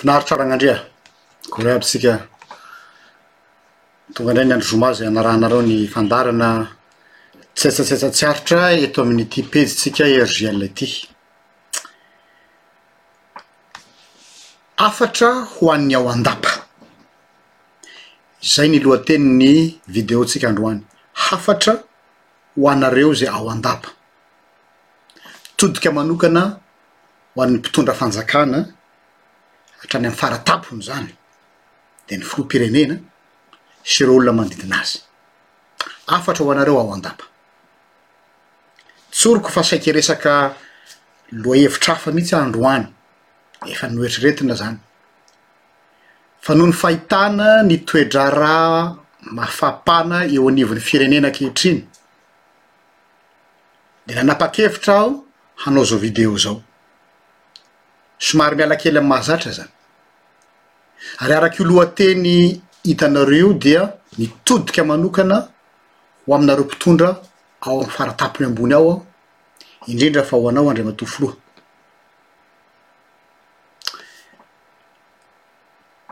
Finaritra Ragnandria, Kory aby tsika, tonga indray ny andro zoma izay hanarahanareo ny fandaharana tsetsatsetsa tsy aritra eto amin'ity pejintsika RJL ity. Hafatra ho an'ny ao an-dapa. Izay ny lohatenin'ny videontsika androany. Hafatra ho anareo izay ao an-dapa. Todika manokana. ho an'ny mpitondra fanjakana hatrany amin'ny fara-tampony izany dia ny filoham-pirenena sy ireo olona manodidina azy. Hafatra ho anareo aho andapa. Tsoriko fa saika resaka lohahevitra hafa mihitsy androany, efa noeritreretina izany. Fa noho ny fahitana ny toe-draharaha mafapana eo anivon'ny firenena ankehitriny, de nanapa-kevitra aho hanao zao video zao. Somary miala kely amin'ny mahazatra zany. Ary araka io lohateny hitanareo io dia mitodika manokana ho aminareo mpitondra ao amin'ny faratapony ambony ao aho, indrindra fa ho anao Andriamatoa Filoha.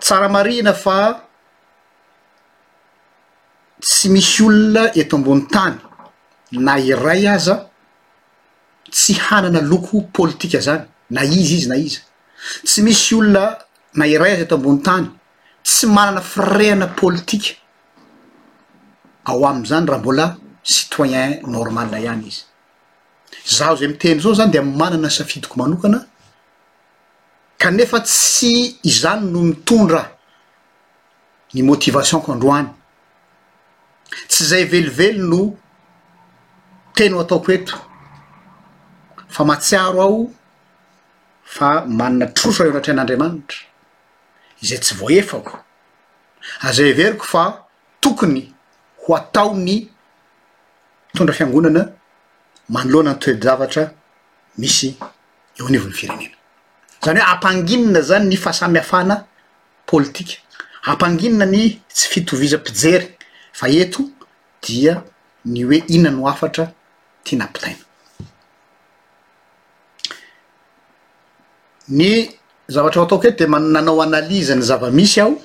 Tsara marihina fa Tsy misy olona eto ambony tany na iray aza tsy hanana loko politika zany na iza izy na iza. Tsy misy olona na iray aza eto ambony tany tsy manana firehana politika ao aminy zany raha mbola citoyen normal ihany izy. Zaho zay miteny zao zany dia manana safidiko manokana kanefa tsy izany no mitondra ny motivation-ko androany, tsy zay velively no teny ho ataoko eto fa mahatsiaro aho fa manana trosa eo anatrehan'Andriamanitra izay tsy voaefako, aza heveriko fa tokony ho ataon'ny mpitondra fiangonana manoloana ny toe-javatra misy eo anivon'ny firenena, zany hoe ampanginina zany ny fahasamihafana politika. Ampanginina ny tsy fitovizam-pijery fa eto dia ny hoe inona no hafatra tiana ampitaina. Ny zavatra hataoko eto dia nanao analyse ny zava-misy aho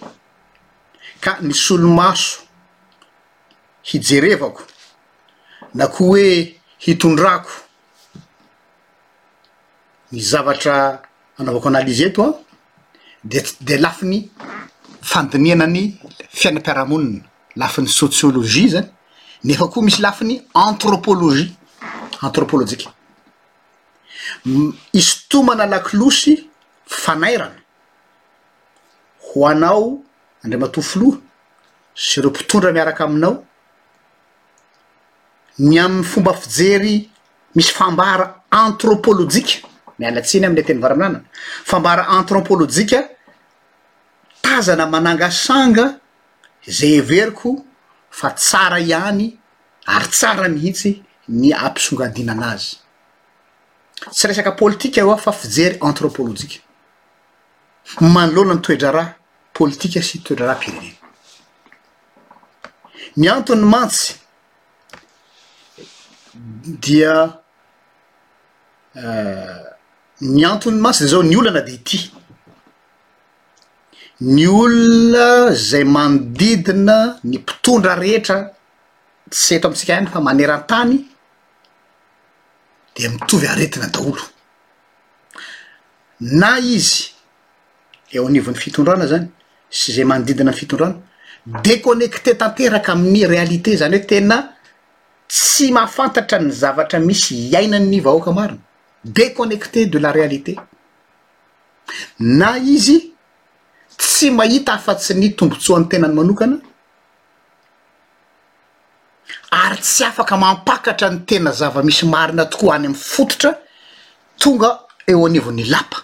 ka ny solomaso hijerevako na koa hoe hitondrako ny zavatra anaovako analyse eto an, dia tsy dia lafiny fandinihana ny fiainam-piarahamonina, lafiny sociologie izany, nefa koa misy lafiny anthropologie, anthropolojika. Isintomana lakolosy fanairana ho anao Andriamatoa Filoha sy ireo mpitondra miaraka aminao ny amin'ny fomba fijery misy fambara antrôpôlôjika, miala tsiny amin'ny teny varamanana, fambara antrôpôlôjika tazana manangasanga izay heveriko fa tsara ihany ary tsara mihitsy ny ampisongadinana azy, tsy resaka pôlitika eo aho fa fijery antrôpôlôjika, manoloana ny toe-draharaha pôlitika sy toe-draharaham-pirenena. Ny antony mantsy dia ny antony masina zao ny olana de ity ny olona zay manodidina ny mpitondra rehetra tsy eto amitsika ihany fa manerantany de mitovy aretina daholo na izy eo anivon'ny fitondrana zany sy zay manodidina ny fitondrana déconnecté tanteraka amin'ny réalité zany hoe tena tsy mahafantatra ny zavatra misy iainan'ny vahoaka marina déconnecté de la réalité na izy tsy mahita afa-tsy ny tombontsoan'ny tenany manokana ary tsy afaka mampakatra ny tena zava-misy marina tokoa any amin'ny fototra tonga eo anivon'ny lapa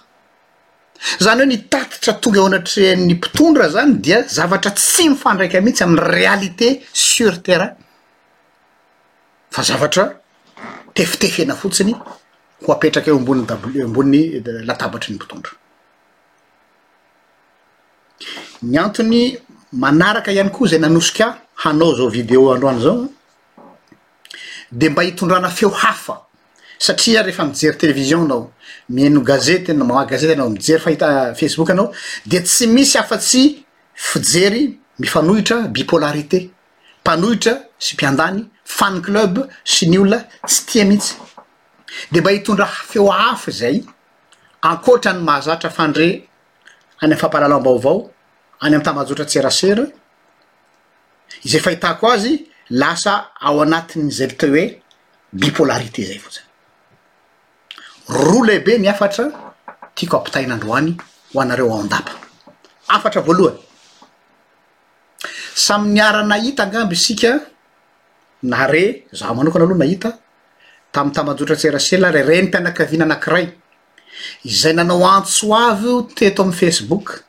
Izany hoe ny tatitra tonga eo anatrehan'ny mpitondra izany dia zavatra tsy mifandraika mihitsy amin'ny réalité sur terrain fa zavatra tefitefena fotsiny ho apetraka eo amboniny tabl- eo amboniny latabatry ny mpitondra. Ny antony manaraka ihany koa izay nanosika ahy hanao izao video androany izao an. dia mba hitondrana feo hafa satria rehefa mijery television anao, mihaino gazety na mamaky gazety anao, mijery fahita facebook anao dia tsy misy afa-tsy fijery mifanohitra bipolarité, mpanohitra sy mpiandany, fan club sy ny olona tsy tia mihitsy. Dia mba hitondra feo hafa izay ankoatra ny mahazatra fandre any amin'ny fampahalalam-baovao, any amin'ny tambajotran-tserasera, Izay fahitako azy lasa ao anatin'izay atao hoe bipolarité zay fotsiny. Roa lehibe ny hafatra tiako ampitaina androany ho anareo ao an-dapa. Hafatra voalohany, samy niara-nahita angamba isika na re za manokana aloha nahita tamin'ny tambajotran-tserasela ry renim-pianakaviana anankiray izay nanao antso avo teto amin'ny Facebook.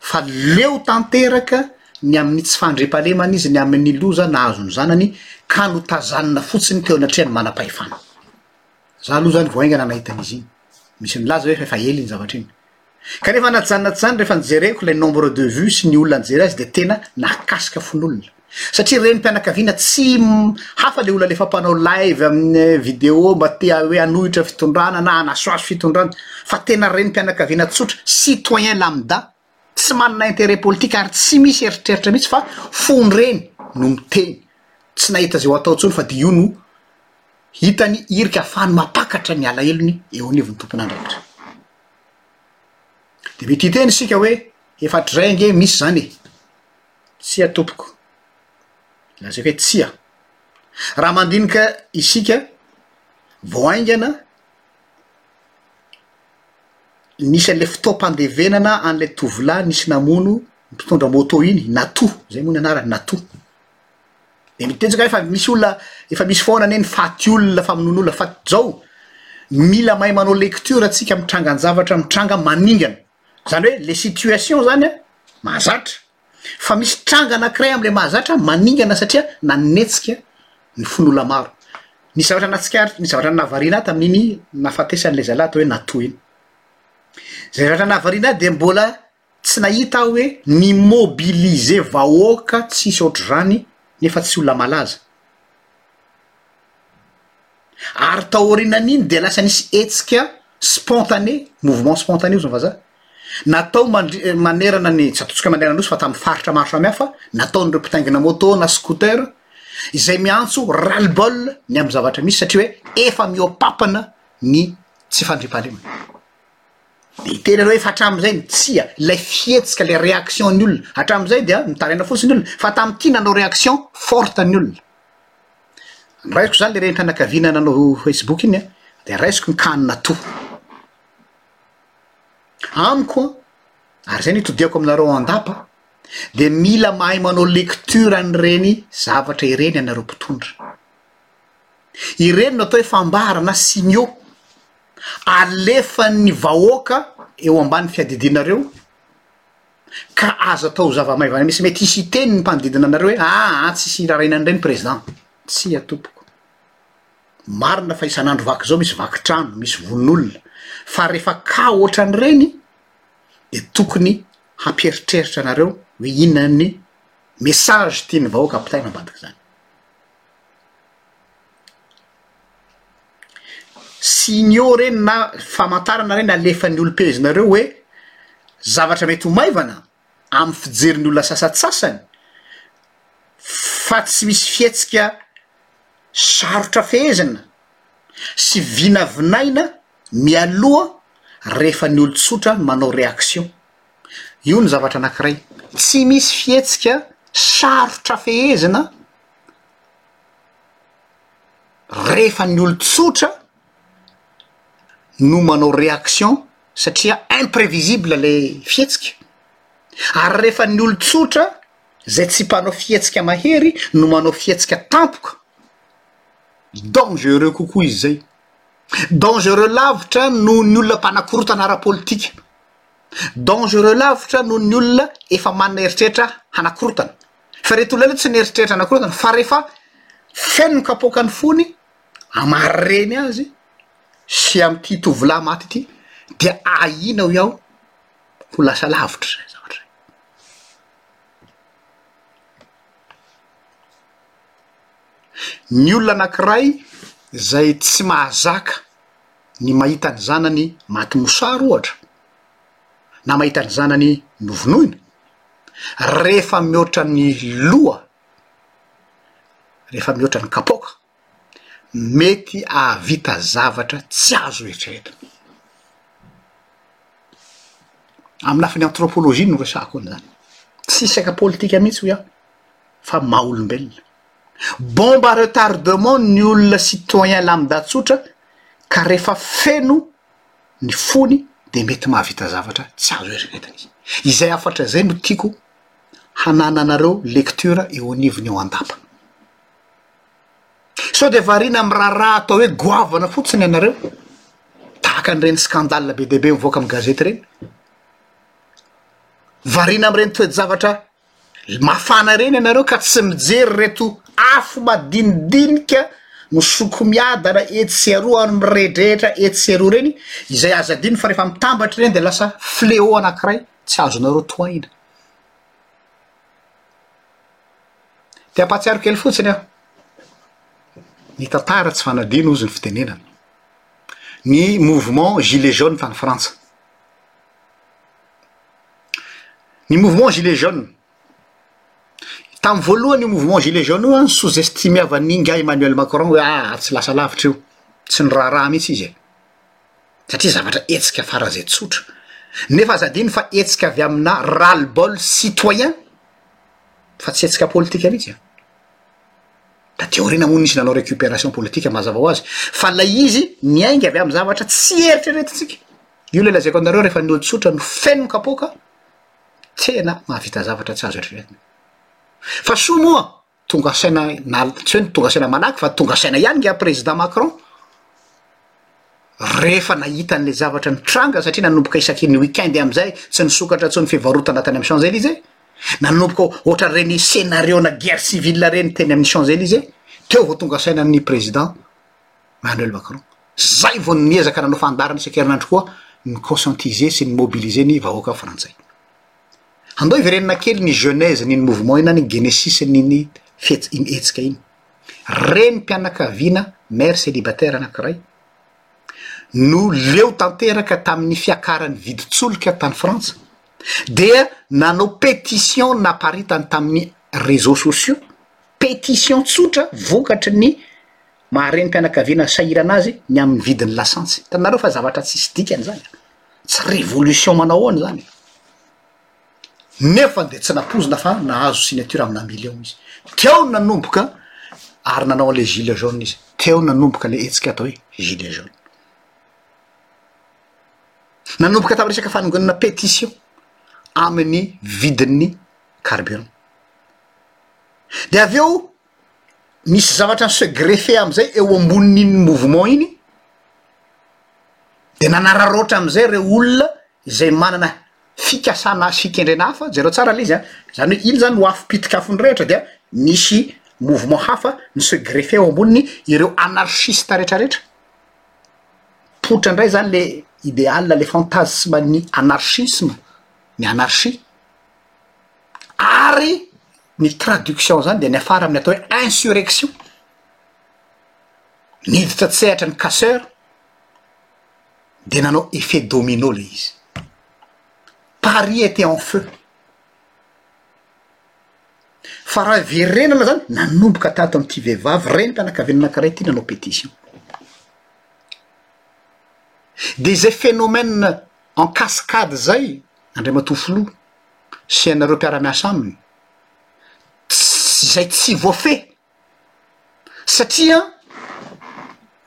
fa leo tanteraka ny amin'ny tsy fandriampahalemana izy ny amin'ny loza nahazo ny zanany ka notazanina fotsiny teo anatrehan'ny manam-pahefana. Za aloha zany vao haingana nahita an'izy iny. Misy milaza hoe fa efa ela iny zavatra iny. Kanefa na tsy zany na tsy zany rehefa nijereko ilay nombre de vues sy ny olona nijery azy dia tena nahakasika fon'olona. satria renim-pianakaviana tsy hafa le olona le efa mpanao live amin'ny vidéo mba te hoe hanohitra fitondrana na hanasoaso fitondrana fa tena renim-pianakaviana tsotra citoyen lambda tsy manana intérêt politique ary tsy misy eritreritra mihitsy fa fon-dreny no miteny tsy nahita izay ho atao intsony fa dia io no hitany hirika afany mapakatra ny alahelony eo anivon'ny tompon'andraikitra dia mety hiteny isika hoe efa hatrizay ange misy izany e Tsia tompoko. Lazaiko hoe tsia. Raha mandinika isika vao haingana ny isan'ilay fotoam-pandevenana an'ilay tovolahy nisy namono mpitondra moto iny, Natou, izay moa ny anarany, Natou. Dia miteny hoe efa misy olona, efa misy foana anie ny faty olona, famonoana olona, faty izao. Mila mahay manao lecture antsika amin'ny trangan-javatra mitranga maningana. Zany hoe le situation zany a mahazatra fa misy tranga anakiray amle mahazatra maningana satria nanetsika ny fon'olona maro. Nisy zavatra natsikaritra, nisy zavatra nahavariana ahy tamin'iny nahafatesan'ilay zalahy atao hoe Nato iny. Zay zavatra nahavariana ahy de mbola tsy nahita aho hoe ni-mobiliser vahoaka tsisy ohatr'izany nefa tsy olona malaza. Ary tao aorianan'iny dia lasa nisy hetsika spontané, mouvement spontané hozy ny vazaha, natao mandri- manerana ny, tsy ataontsika manerana nosy fa tamin'ny faritra maro samihafa, nataon'ireo mpitaingina moto na scooter, izay miantso ras le bol ny amin'ny zavatra misy satria hoe efa mihoa-pampana ny tsy fandriampahalemana. Dia hiteny ianao hoe fa hatramin'izay no tsia, ilay fihetsika, ilay réaction ny olona hatramin'izay dia mitaraina fotsiny ny olona, fa tamin'ity nanao réaction forte ny olona. Raisiko izany ilay renim-pianakaviana nanao Facebook iny an, dia raisiko ny kanin'Atoa. Amiko an, ary izay no itodihako aminareo an-dapa, dia mila mahay manao lecture an'ireny zavatra ireny ianareo mpitondra. Ireny no atao hoe fambara na signaux alefan'ny vahoaka eo ambany fiadidianareo, ka aza atao zava-maivana mihitsy, mety hisy hiteny ny mpanodidina anareo hoe aa tsy hisy hiraraina indray ny président, tsia tompoko, marina fa isan'andro vaky zao misy vaky trano, misy vono olona, fa rehefa cas ohatran'ireny dia tokony hampieritreritra anareo hoe inona ny message tian'ny vahoaka ampitaina ambadik'izany. signaux ireny na famantarana ireny alefan'ny olom-pehezinareo hoe zavatra mety ho maivana amin'ny fijerin'ny olona sasantsasany fa tsy misy fihetsika sarotra fehezina sy vinavinaina mialoha rehefa ny olon-tsotra no manao réaction. Io ny zavatra anankiray. Tsy misy fihetsika sarotra fehezina. rehefa ny olon-tsotra no manao réaction satria imprévisible le fihetsika ary rehefa ny olon-tsotra zay tsy mpanao fihetsika mahery no manao fihetsika tampoka dangereux kokoa izy zay dangereux lavitra noho ny olona mpanakorotana ara-politika dangereux lavitra noho ny olona efa manana eritreritra hanakorotana fa reto olona reto tsy nieritreritra nakorotana fa rehefa feno ny kapoakan'ny fony amareny azy sy am'ty tovolahy maty ity dia ahiana hoy aho ho lasa lavitra zay zavatra zay ny olona anakiray zay tsy mahazaka ny mahita ny zanany maty mosary ohatra na mahita ny zanany novonoina, rehefa mihoatra ny loha, rehefa mihoatra ny kapoaka, mety ahavita zavatra tsy azo eritreretina. Amin'ny lafiny anthropologie no resahako an'izany. Tsy resaka politika mihitsy hoy aho fa maha olombelona. Bombe à retardement ny olona citoyen lambda tsotra ka rehefa feno ny fony dia mety mahavita zavatra tsy azo eritreretina izy. Izay hafatra izay no tiako hanananareo lecture eo anivony eo an-dapa. Sao dia variana amin'ny raharaha atao hoe goavana fotsiny ianareo, tahaka an'ireny scandale be dia be mivoaka amin'ny gazety ireny? Variana amin'ireny toe-javatra mafana ireny ianareo ka tsy mijery ireto afo madinidinika misoko-miadana etsy sy eroa ary miredretra etsy sy eroa ireny izay aza adino fa rehefa mitambatra ireny dia lasa fléau anankiray tsy azonareo tohaina. Te hampahatsiaro kely fotsiny aho, ny tantara tsy fanadino hozy ny fitenenana, ny mouvement gilets jaunes tany Frantsa. Ny mouvement gilets jaunes, tamin'ny voalohany io mouvement gilets jaunes io an, ni-sous-estimeavan'ny ingahy Emmanuel Macron hoe aa tsy lasa lavitra io, tsy niraharaha mihitsy izy e! satria zavatra hetsika faran'izay tsotra, nefa aza adino fa hetsika avy aminà ras-le-bol citoyen fa tsy hetsika politika mihitsy e! na dia aoriana moa nisy nanao récupération politique mazava ho azy, fa ilay izy niainga avy amin'ny zavatra tsy eritreretintsika. Io ilay lazaiko anareo rehefa ny olon-tsotra no feno kapoaka tena mahavita zavatra tsy azo eritreretina. Fa soa moa tonga saina na tsy hoe tonga saina malaky fa tonga saina ihany nga président Macron rehefa nahita an'ilay zavatra nitranga satria nanomboka isaky ny week-end amin'izay tsy nisokatra intsony fivarotana tany amin'ny Champs Elysées. Nanomboka ohatra ireny scénario-na guerre civile ireny teny amin'ny Champs Elysées. Teo vao tonga saina ny président Emmanuel Macron. Zay vao niezaka nanao fandaharana isan-kerinandro koa ni-conscientiser sy ni-mobiliser ny vahoaka frantsay. Andao hiverenana kely ny genèse n'iny mouvement iny na ny genesis n'iny fihets- iny hetsika iny. Renim-pianakaviana mère célibataire anankiray no leo tanteraka tamin'ny fiakaran'ny vidin-tsolika tany Frantsa dia nanao pétition naparitany tamin'ny réseaux sociaux, pétition tsotra vokatry ny maha renim-pianakaviana sahirana azy ny amin'ny vidin'ny lasantsy. Hitanareo fa zavatra tsisy dikany zany. Tsy révolution manao ahoana zany. Nefa dia tsy nampoizina fa nahazo signature amina million izy. Teo nanomboka ary nanao an'ilay gilet jaune izy. Teo nanomboka ilay hetsika atao hoe gilet jaune. Nanomboka tamin'ny resaka fanongonana pétition amin'ny vidin'ny carburant. Dia avy eo misy zavatra mi se greffer amizay eo ambonin'iny mouvement iny de nanararaotra amizay reo olona izay manana fikasana sy fikendrena hafa, jereo tsara le izy an, zany hoe iny zany ho afo pitikafon'ny rehatra dia misy mouvement hafa mi se greffer eo amboniny ireo anarchiste retraretra, poitra ndray zany le ideal le fantasme ny anarchisme ny anarchie. ary ny traduction zany dia niafara amin'ny atao hoe insurrection, niditra an-tsehatra ny casseurs dia nanao effet domino le izy, Paris était en feu, fa raha hiverenana zany nanomboka tato amin'ity vehivavy renim-pianakaviana anankiray ity nanao petition, dia izay phénomène en cascade zay Andriamatoa Filoha, sy ianareo mpiara-miasa aminy, izay tsy voafehy satria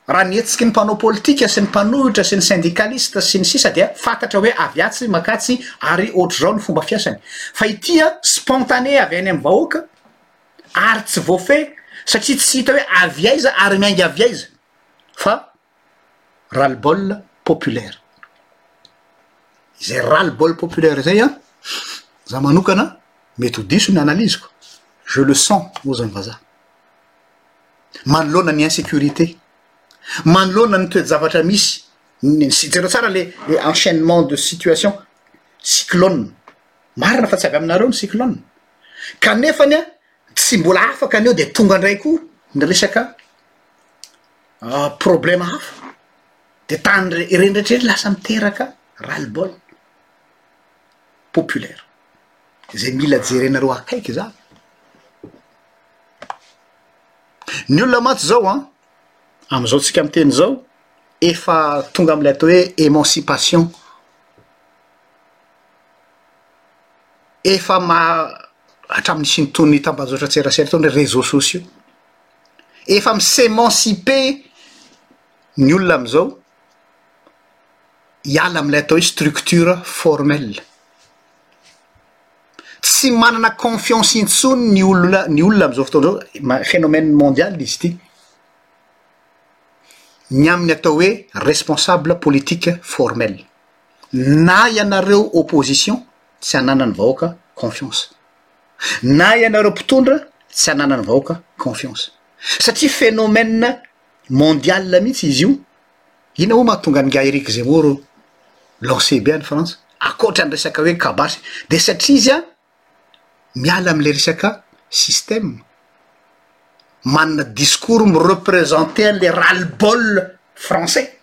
raha ny hetsiky ny mpanao politika sy ny mpanohitra sy ny syndicaliste sy ny sisa dia fantatra hoe avy atsy makatsy ary ohatr'izao ny fomba fiasany fa ity a spontané avy any amin'ny vahoaka ary tsy voafehy satria tsy hita hoe avy aiza ary miainga avy aiza fa ras le bol populaire. Izay ras le bol populaire izay an, za manokana mety ho diso ny analyse-ko, je le sens hoy izany vazaha. Manoloana ny insecurité, manoloana ny toe-javatra misy, jereo tsara le le enchaînement de situation, cyclone, marina fa tsy avy aminareo ny cyclone, kanefany an tsy mbola afaka ny eo dia tonga indray koa ny resaka, problema hafa de tany re- ireny rehetra ireny lasa miteraka rally bol populaire zay mila jerenareo akaiky zany ny olona mantsy zao an am'izao tsika miteny zao efa tonga am'ilay atao hoe emancipation efa ma- hatramin'ny isin'itony tambajotra an-tserasera itony reseau sociaux Efa mi s'emanciper ny olona amin'izao hiala amin'ilay atao hoe structure formelle. Tsy manana confiance intsony ny olona ny olona amin'izao fotoana izao, ma- phénomène mondial izy ity, ny amin'ny atao hoe responsable politique formelle. Na ianareo opposition tsy hananan'ny vahoaka confiance. na ianareo mpitondra tsy ananan'ny vahoaka confiance satria phénomène mondial mihitsy izy io, inona moa mahatonga an'ingahy Eric Zemmour lancé be any Frantsa akoatra ny resaka hoe kabasy de satria izy an miala amle resaka système manana discours mi représenter anle ras le bol français.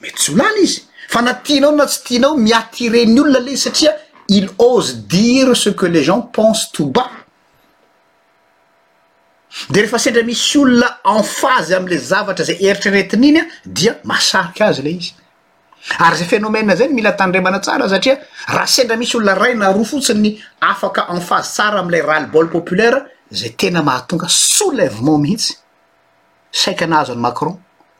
Mety tsy ho lany izy fa na tianao na tsy tianao mi-attirer ny olona le izy satria il ose dire ce que les gens pensent tout bas. De rehefa sendra misy olona en phase am'le zavatra zay eritreretiny iny a dia mahasarika azy le izy. Ary zay phénomène zay no mila tandremana tsara satria raha sendra misy olona ray na roa fotsiny afaka en phase tsara am'lay ras-le-bol populaire zay tena mahatonga soulèvement mihitsy. saika nahazo an'i Macron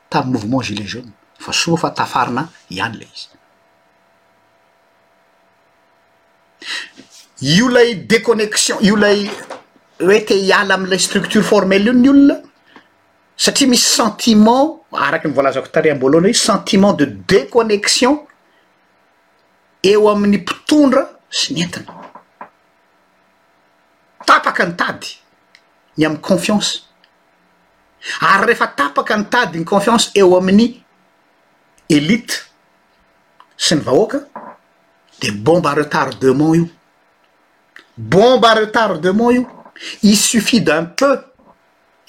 tamin'ny mouvement gilets jaunes fa soa fa tafarina ihany ilay izy. Io ilay déconnexion io ilay hoe te hiala amin'ilay structure formelle io ny olona satria misy sentiment araka ny voalazako tary am-boalohany hoe sentiment de déconnexion eo amin'ny mpitondra sy ny entiny. Tapaka ny tady ny amin'ny confiance ary rehefa tapaka ny tady ny confiance eo amin'ny elite sy ny vahoaka de bombe à retardement io bombe à retardement io il suffit d'un peu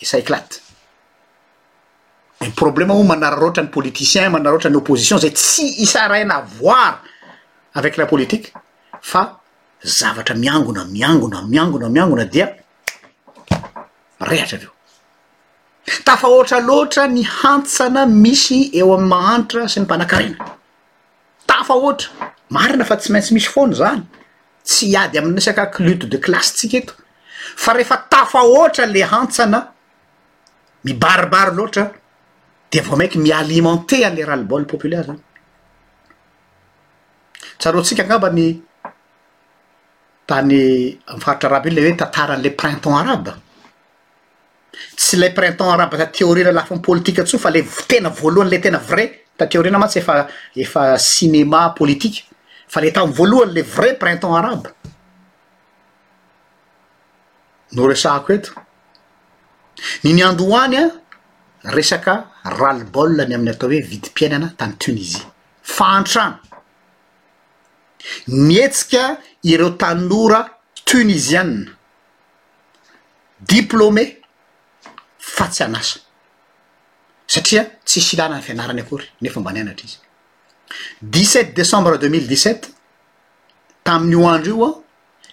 et ça éclate de ny problème moa manararaotra ny politiciens manararaotra ny opposition zay tsy isaraina avoir avec la politique fa zavatra miangona miangona miangona miangona dia Mirehatra avy eo. Tafahoatra loatra ny hantsana misy eo amin'ny mahantra sy ny mpanankarena. Tafahoatra. Marina fa tsy maintsy misy foana izany, tsy hiady amin'ny resaka lutte de classe tsika eto, fa rehefa tafahoatra le hantsana, mibaribary loatra, dia vao mainka mi-alimenter an'le ras-le-bol populaire zany. Tsaroantsika angamba ny. tany amin'ny faritra arabo iny ilay hoe tantaran'ilay printemps arabe, tsy ilay printemps arabe taty aoriana lafiny politika intsony fa ilay v- tena voalohany ilay tena vrai, taty aoriana mantsy efa efa cinéma politika fa le tamin'ny voalohany le vrai printemps arabe no resahako eto, ny niandohany an resaka ras le bol ny amin'ny atao hoe vidim-piainana tany Tunisie, fahantrana Nihetsika ireo tanora Tuniziana diplômé fa tsy an'asa satria tsisy ilàna ny fianarany akory nefa mba nianatra izy. Dix sept décembre deux mille dix sept, tamin'io andro io an,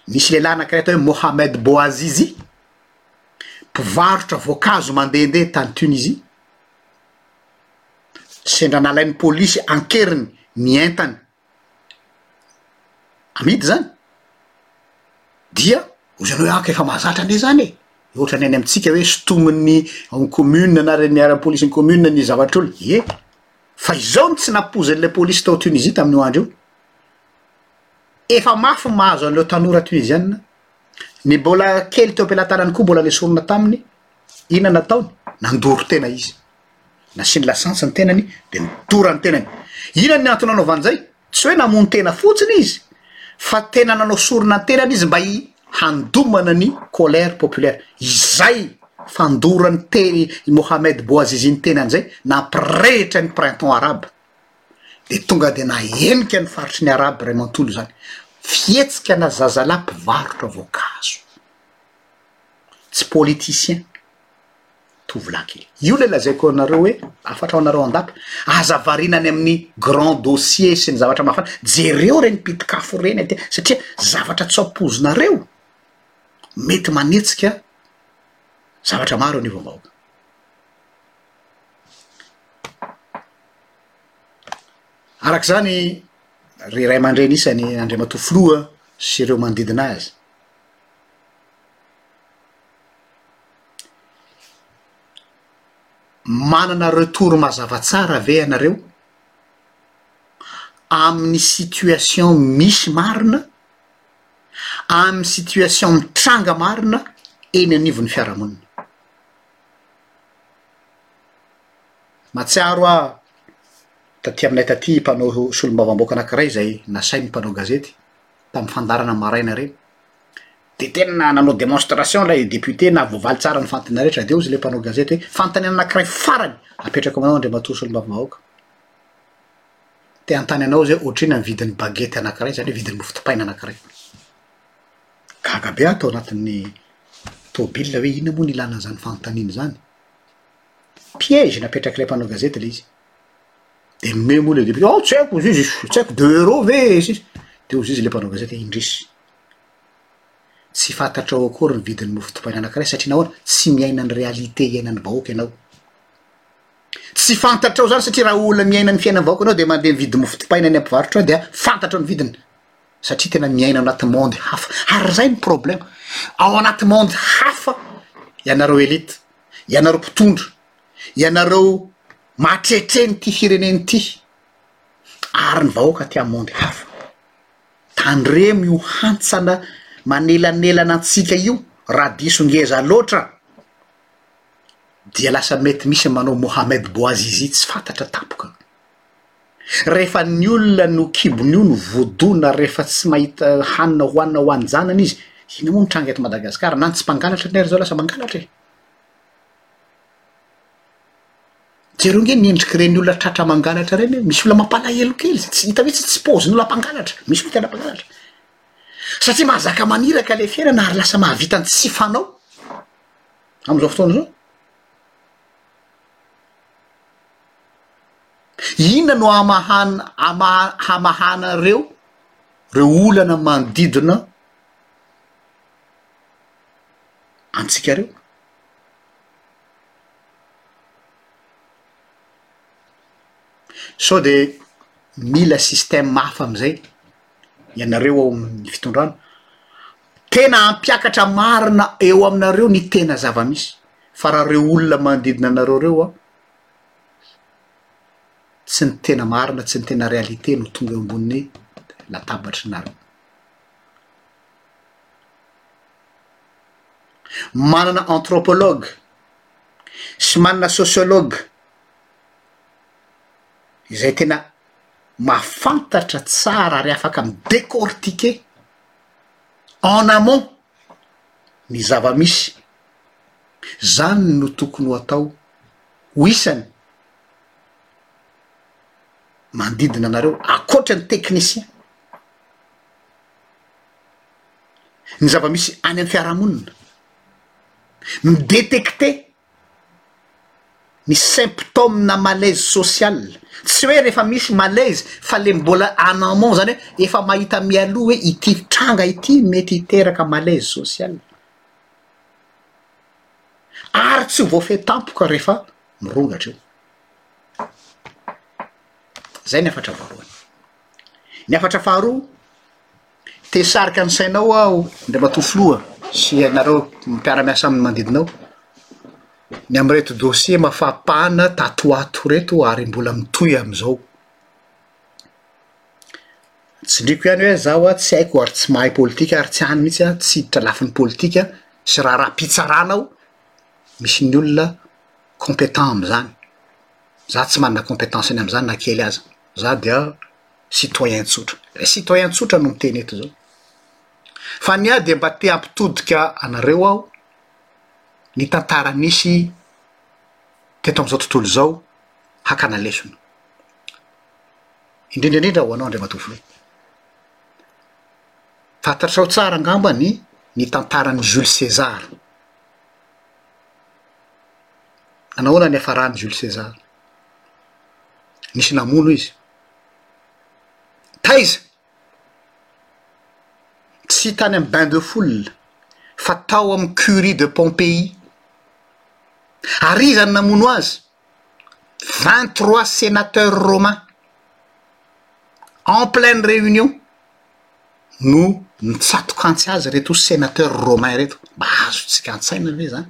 nisy lehilahy anankiray atao hoe Mohamed Bouazizi, mpivarotra voankazo mandehandeha tany Tunisie, sendra nalain'ny polisy an-keriny ny entany amidy zany dia hoy ianao hoe ah ka efa mahazatra anie zany e, ohatra ny any amintsika hoe sintomin'ny ao commune na reny miaran'ny polisy ny commune ny zavatr'olona, ie fa izao no tsy nampoizin'ilay polisy tao Tunisie tamin'io andro io, efa mafy ny mahazo an'ireo tanora Tunisiana, ny mbola kely teo am-pelatanany koa mbola nesorina taminy. Inona nataony? Nandoro tena izy. Nasiany lasantsy ny tenany dia nidora ny tenany. Inona ny antony nanaovany izay? Tsy hoe namono tena fotsiny izy fa tena nanao sorona ny tenany izy mba handomana ny colère populaire. Izay fandoran'i tena i Mohamed Bouazizi ny tenany izay nampirehitra ny printemps arabe dia tonga dia nahenika ny faritry ny Arabo iray manontolo izany. Fihetsika ana zazalahy mpivarotra voankazo. tsy politicien, tovolahy kely. Io ilay lazaiko anareo hoe afatra ho anareo an-dapa. Aza variana any amin'ny grand dossier sy ny zavatra mafana. Jereo ireny pitikafo ireny aty satria zavatra tsy ampoizinareo mety manetsika zavatra maro eo anivonvahoaka. Araka izany ry ray aman-dreny isany Andriamatoa Filoha sy ireo manodidina azy. Manana retour mazava tsara ve ianareo amin'ny situation misy marina, amin'ny situation mitranga marina eny anivon'ny fiarahamonina? Mahatsiaro aho taty aminay taty mpanao solombavambahoaka anankiray izay nasain'ny mpanao gazety tamin'ny fandaharana maraina ireny. De tena nanao démonstration lay député nahavoavaly tsara ny fantany rehetra de ozy le mpanao gazety hoe fantany anakiray farany apetrako aminao Andriamatoa Solombavambahoaka te hantany anao zay otrina ny vidin'ny baguette anakiray zany hoe vidin'ny mofo dipaina anakiray gaga be aho tao anatin'ny tôbila hoe inona moa ny ilana an'zany fanontaniana zany piège napetrak'ilay mpanao gazety le izy de mey moa le depute tsy haiko ozizy e, tsy haiko deux euros ve e sisa, de ozizy le mpanao gazety hoe indrisy tsy fantatrao akory ny vidin'ny mofo dipaina anakiray satria nahoana tsy miaina ny réalité iainan'ny vahoaka ianao, tsy fantatrao zany satria raha olona miaina ny fiainan'ny vahoaka ianao de mandeha mividy mofo dipaina any am-pivarotra any dia fantatrao ny vidiny satria tena miaina ao anaty monde hafa ary zay ny problème ao anaty monde hafa ianareo élite, ianareo mpitondra, ianareo mahatrehitrehina ity firenena ity ary ny vahoaka aty amonde hafa tandremo io hantsana manelanelana antsika io raha diso ngeza loatra dia lasa mety misy manao mohamed boazizi tsy fantatra tampoka rehefa ny olona no kibony io no vodona rehefa tsy mahita hanina hohanina ho any janany izy iny moa mitranga eto madagasikara na ny tsy mpangalatra ny ary zao lasa mangalatra e Jereo ange ny endrik'ireny olona tratra mangalatra ireny hoe misy olona mampalahelo kely izay, tsy hita mihitsy tsy paozin'olona mpangalatra, misy olona tena mpangalatra. Satria mahazaka maniraka ilay fiainana ary lasa mahavita ny tsy fanao amin'izao fotoana izao. Inona no hamahana hama- hamahanareo ireo olana manodidina antsika ireo? Sao dia mila système hafa amin'izay ianareo ao amin'ny fitondrana? Tena hampiakatra marina eo aminareo ny tena zava-misy fa raha ireo olona manodidina anareo ireo an, tsy ny tena marina, tsy ny tena réalité no tonga eo ambonin'ny latabatry nareo. manana anthropologue sy manana sociologue izay tena mahafantatra tsara ary afaka mi-decortiquer en amont ny zava-misy, zany no tokony ho atao ho isany manodidina anareo, ankoatra ny technicien. ny zava-misy any amin'ny fiarahamonina, mi-detecter ny symptômes-na malaise social, tsy hoe rehefa misy malaise fa le mbola en amont zany hoe efa mahita mialoha hoe ity tranga ity mety hiteraka malaise social, ary tsy ho voafehy tampoka rehefa mirongatra eo. Zay ny hafatra voalohany. Ny hafatra faharoa. Te hisarika ny sainao aho Andriamatoa Filoha sy ianareo mpiara-miasa amin'ny manodidinao, ny amin'ireto dossiers mafapana tato ho ato ireto ary mbola mitohy amin'izao. Tsindriako ihany hoe zaho a tsy haiko ary tsy mahay politika ary tsy any mihitsy aho, tsy hiditra lafiny politika sy raharaham-pitsarana aho, misy ny olona compétent amin'izany. Za tsy manana compétence ny amin'izany na kely aza. Za dia citoyen tsotra. Ilay citoyen tsotra no miteny eto izao. Fa ny ahy dia mba te hampitodika anareo aho ny tantara nisy teto amin'izao tontolo izao hakana lesona. Indrindra indrindra ho anao Andriamatoa Filoha. Fantatrao tsara angamba ny ny tantaran'i Jules César. Nanahoana ny hafaran'i Jules César? Nisy namono izy. Taiza? Tsy tany amin'ny bain de foule fa tao amin'ny curie de Pompéi. Ary iza no namono azy? Vingt trois sénateurs romains en pleine réunion no nitsatoka antsy azy ireto sénateurs romains ireto. Mba azontsika an-tsaina ve izany?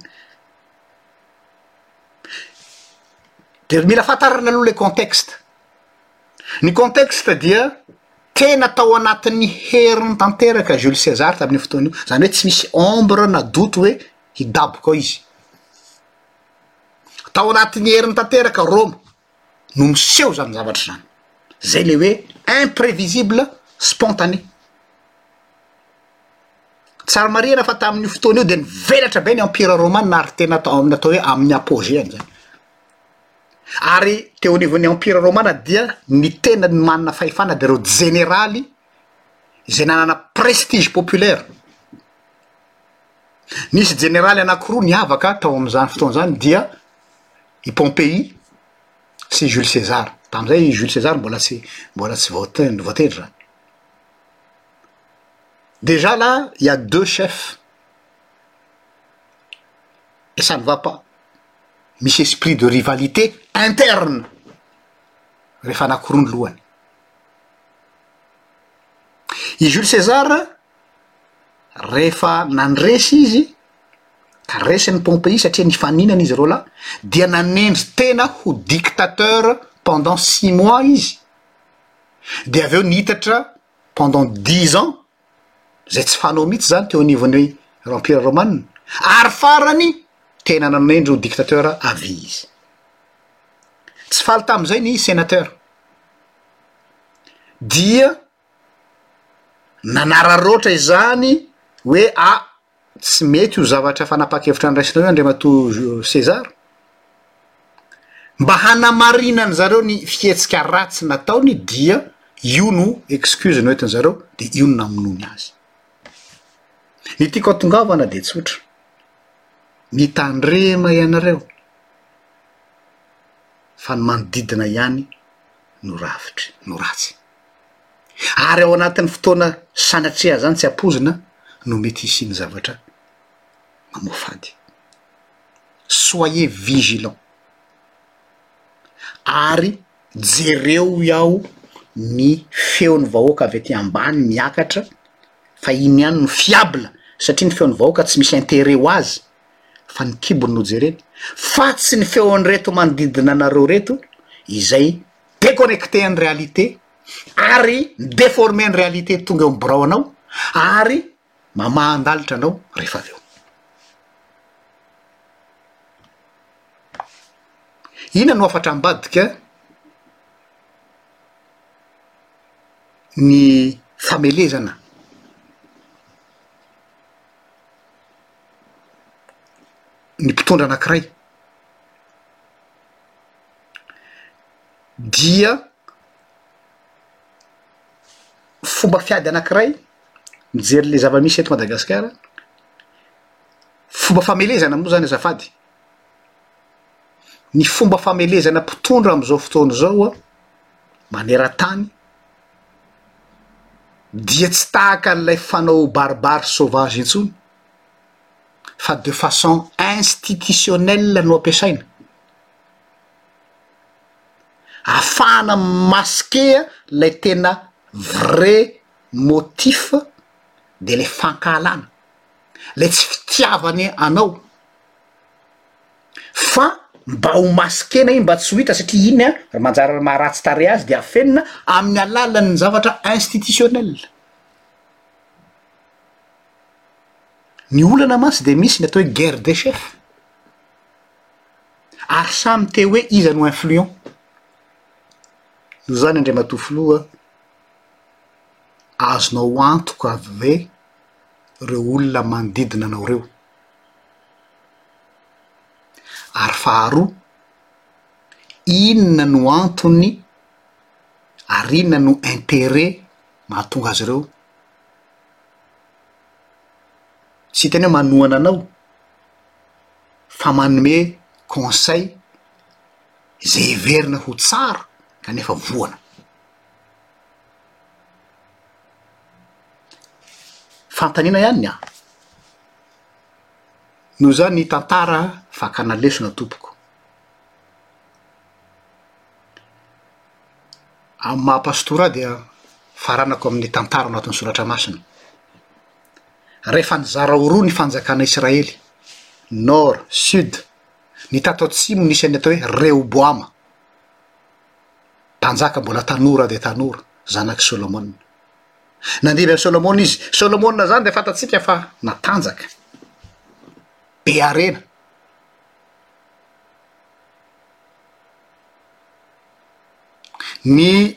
Dia mila fantarina aloha ilay contexte. Ny contexte dia tena tao anatin'ny heriny tanteraka Jules César tamin'io fotoana io, izany hoe tsy misy ombre na doute hoe hidaboka ao izy. Tao anatin'ny heriny tanteraka Roma no miseho izany zavatra izany, izay le hoe imprevisible, spontané. Tsara marihina fa tamin'io fotoana io dia nivelatra be ny Empira Romana ary tena tao amin'ny atao hoe amin'ny apogée-ny izany. Ary teo anivon'ny Empira Romana dia ny tena manana fahefana dia ireo jeneraly izay nanana prestige populaire. Nisy jeneraly anankiroa niavaka tao amin'izany fotoana izany dia i Pompéi sy i Jules César. Tamin'izay i Jules César mbola tsy mbola tsy voaten- voatendry izany. Déjà là, il y a deux chefs. ça ne va pas misy esprit de rivalité interne rehefa anakiroa ny lohany i jules cesar rehefa nandresy izy ka resy ny pompei satria nifaninana izy reo lahy dia nanendry tena ho dictateur pendant six mois izy dia avy eo nihitatra pendant dix ans izay tsy fanao mihitsy izany teo anivon'ny Rampira Romanina ary farany tena nanendry ho dictateur à vie izy. Tsy faly tamin'izay ny senateur dia nanararoatra izany hoe a. Tsy mety io zavatra fanapakevitra niraisinao io Andriamatoa César. Mba hanamarinany zareo ny fihetsika ratsy nataony dia io no excuse noentiny zareo dia io no namonoany azy. Ny tiako hatongavana dia tsotra, mitandrema ianareo fa ny manodidina ihany no ravitry no ratsy. ary ao anatin'ny fotoana sanatria zany tsy ampoizina no mety hisian'ny zavatra mamoafady. Soyez vigilant ary jereo iaho ny feon'ny vahoaka avy aty ambany miakatra fa iny ihany no fiable satria ny feon'ny vahoaka tsy misy interet ho azy fa ny kibony no jereny fa tsy ny feon'ireto manodidina anareo reto izay déconnecté an'ny réalité ary mi-déformer ny réalité tonga eo amin'ny birao anao ary mamahan-dalitra anao rehefa avy eo. Inona no hafatra ambadika ny famelezana ny mpitondra anankiray? dia fomba fiady anankiray mijery le zava-misy eto Madagasikara, fomba famelezana moa zany azafady, ny fomba famelezana mpitondra am'zao fotoana zao an, maneran-tany dia tsy tahaka an'ilay fanao baribary sauvage intsony fa de façon institutionnelle no ampiasaina. afahana mi-masquer ilay tena vrai motif dia ilay fankahalana, ilay tsy fitiavany anao fa mba ho masquer-na iny mba tsy ho hita satria iny an, ry manjary raha maharatsy tarehy azy dia afenina amin'ny alalan'ny zavatra institutionnel, ny olana mantsy dia misy ny atao hoe guerre des chefs. ary samy te hoe iza no influent, noho izany Andriamatoa Filoha, azonao antoka ve ireo olona manodidina anao ireo? ary faharoa, inona no antony ary inona no interet mahatonga azy ireo, tsy hitany hoe manohana anao, fa manome conseil izay heverina ho tsara kanefa voana. Fanontaniana ihany ny ahy. Noho izany tantara fakana lesona tompoko. Amin'ny maha pastora ahy dia faranako amin'ny tantara ao anatin'ny soratra masina. rehefa nizara ho roa ny fanjakana Israely, Nord, Sud, ny tato atsimo nisy an'ny atao hoe Rehoboama, mpanjaka mbola tanora dia tanora, zanak'i Solomona. Nandidy an'i Solomona izy. Solomona izany dia fantatsika fa natanjaka, be harena. Ny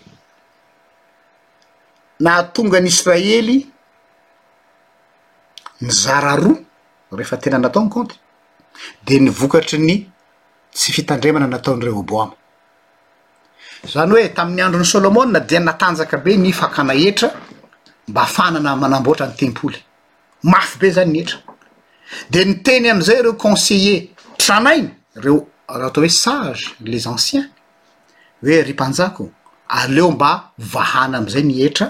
nahatonga an'i Israely nizara roa rehefa tena natao ny kaonty dia ny vokatry ny tsy fitandremana nataon'i Rehoboama. Izany hoe tamin'ny andron'i Solomona dia natanjaka be ny fakana hetra mba afanana manamboatra ny tempoly. Mafy be izany ny hetra. Dia niteny amin'izay ireo conseiller tranainy, ireo atao hoe sage, les anciens, hoe ry mpanjako aleo mba vahana amizay ny hetra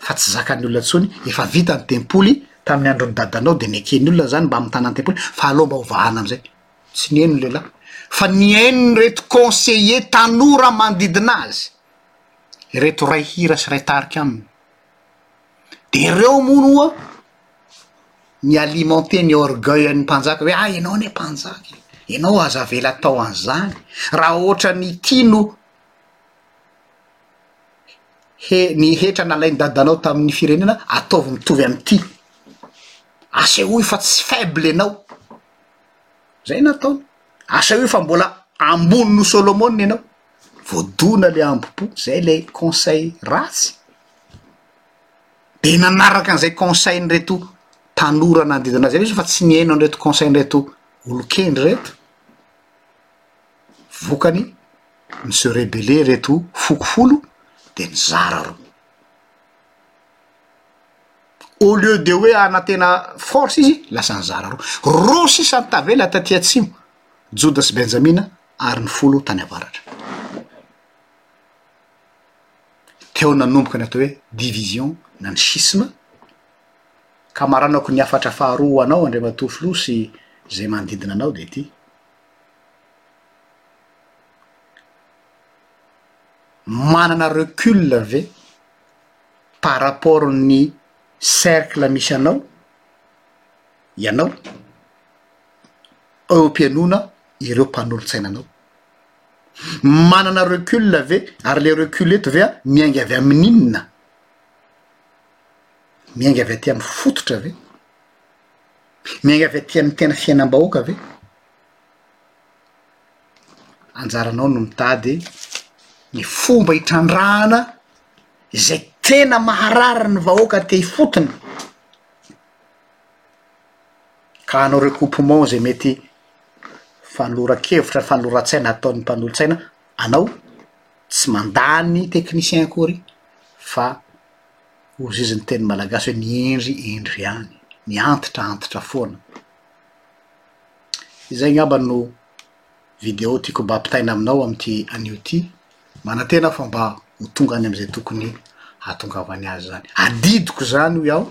fa tsy zakan'ny olona tsony, efa vita ny tempoly tamin'ny andron'ny dadanao de neken'ny olona zany mba mitana ny tempoly fa aleo mba ho vahana amizay, tsy nihaino ny lehilahy fa nihaino ny reto conseiller tanora manodidina azy, ireto ray hira sy ray tarika aminy. de ireo moa no mi-alimenter ny orgueil-n'ny mpanjaka hoe ah ianao anie mpanjaka e, ianao aza avela atao an'izany, raha ohatra ny ity no he- ny hetra nalain'i dadanao tamin'ny firenena ataovy mitovy amin'ity, asehoy fa tsy faible ianao, zay nataony, asehoy fa mbola ambony noho Solomona ianao. voadona le ambopo zay le conseil ratsy de nanaraka an'izay conseil nreto tanora nanodidina azy reto fa tsy nihaino an'ireto conseil nreto olokendry reto vokany ny se rebele reto foko folo de nizara ro au lieu de hoe anantena force izy lasa nizara ro ro sisa ny tavela taty atsimo joda sy benjamina ary ny folo tany avaratra. Teo nanomboka ny atao hoe division na ny schisme ka maranako ny hafatra faharoa ho anao Andriamatoa Filoha sy izay manodidina anao dia ity, manana recul ve par rapport ny cercle misy anao? ianao eo am-pihainoana ireo mpanolotsaina anao? Manana recul ve? Ary le recul eto ve miainga avy amin'ny inona? Miainga avy aty amin'ny fototra ve? Miainga avy aty amin'ny tena fiainam-bahoaka ve? Anjaranao no mitady ny fomba hitrandrahana izay tena maharary ny vahoaka aty ifotony Ka hanao recoupement izay mety fanoloran-kevitra, fanoloran-tsaina ataon'ny mpanolo-tsaina anao, tsy mandany technicien akory fa hozizin'ny teny malagasy hoe mihendry hendry ihany, mihantitra antitra foana. Izay angamba no video tiako mba ampitaina aminao amin'ity anio ity, manantena aho fa mba ho tonga any amin'izay tokony hahatongavany azy izany, adidiko izany hoy aho.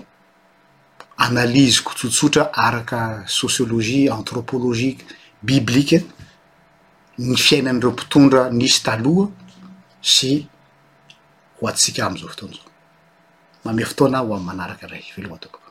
analyse tsotsotra araka sociologie anthropologie biblique ny fiainan'ireo mpitondra nisy taloha sy ho antsika amizao fotoana izao. Manome fotoana ho amin'ny manaraka indray. Veloma tompoko.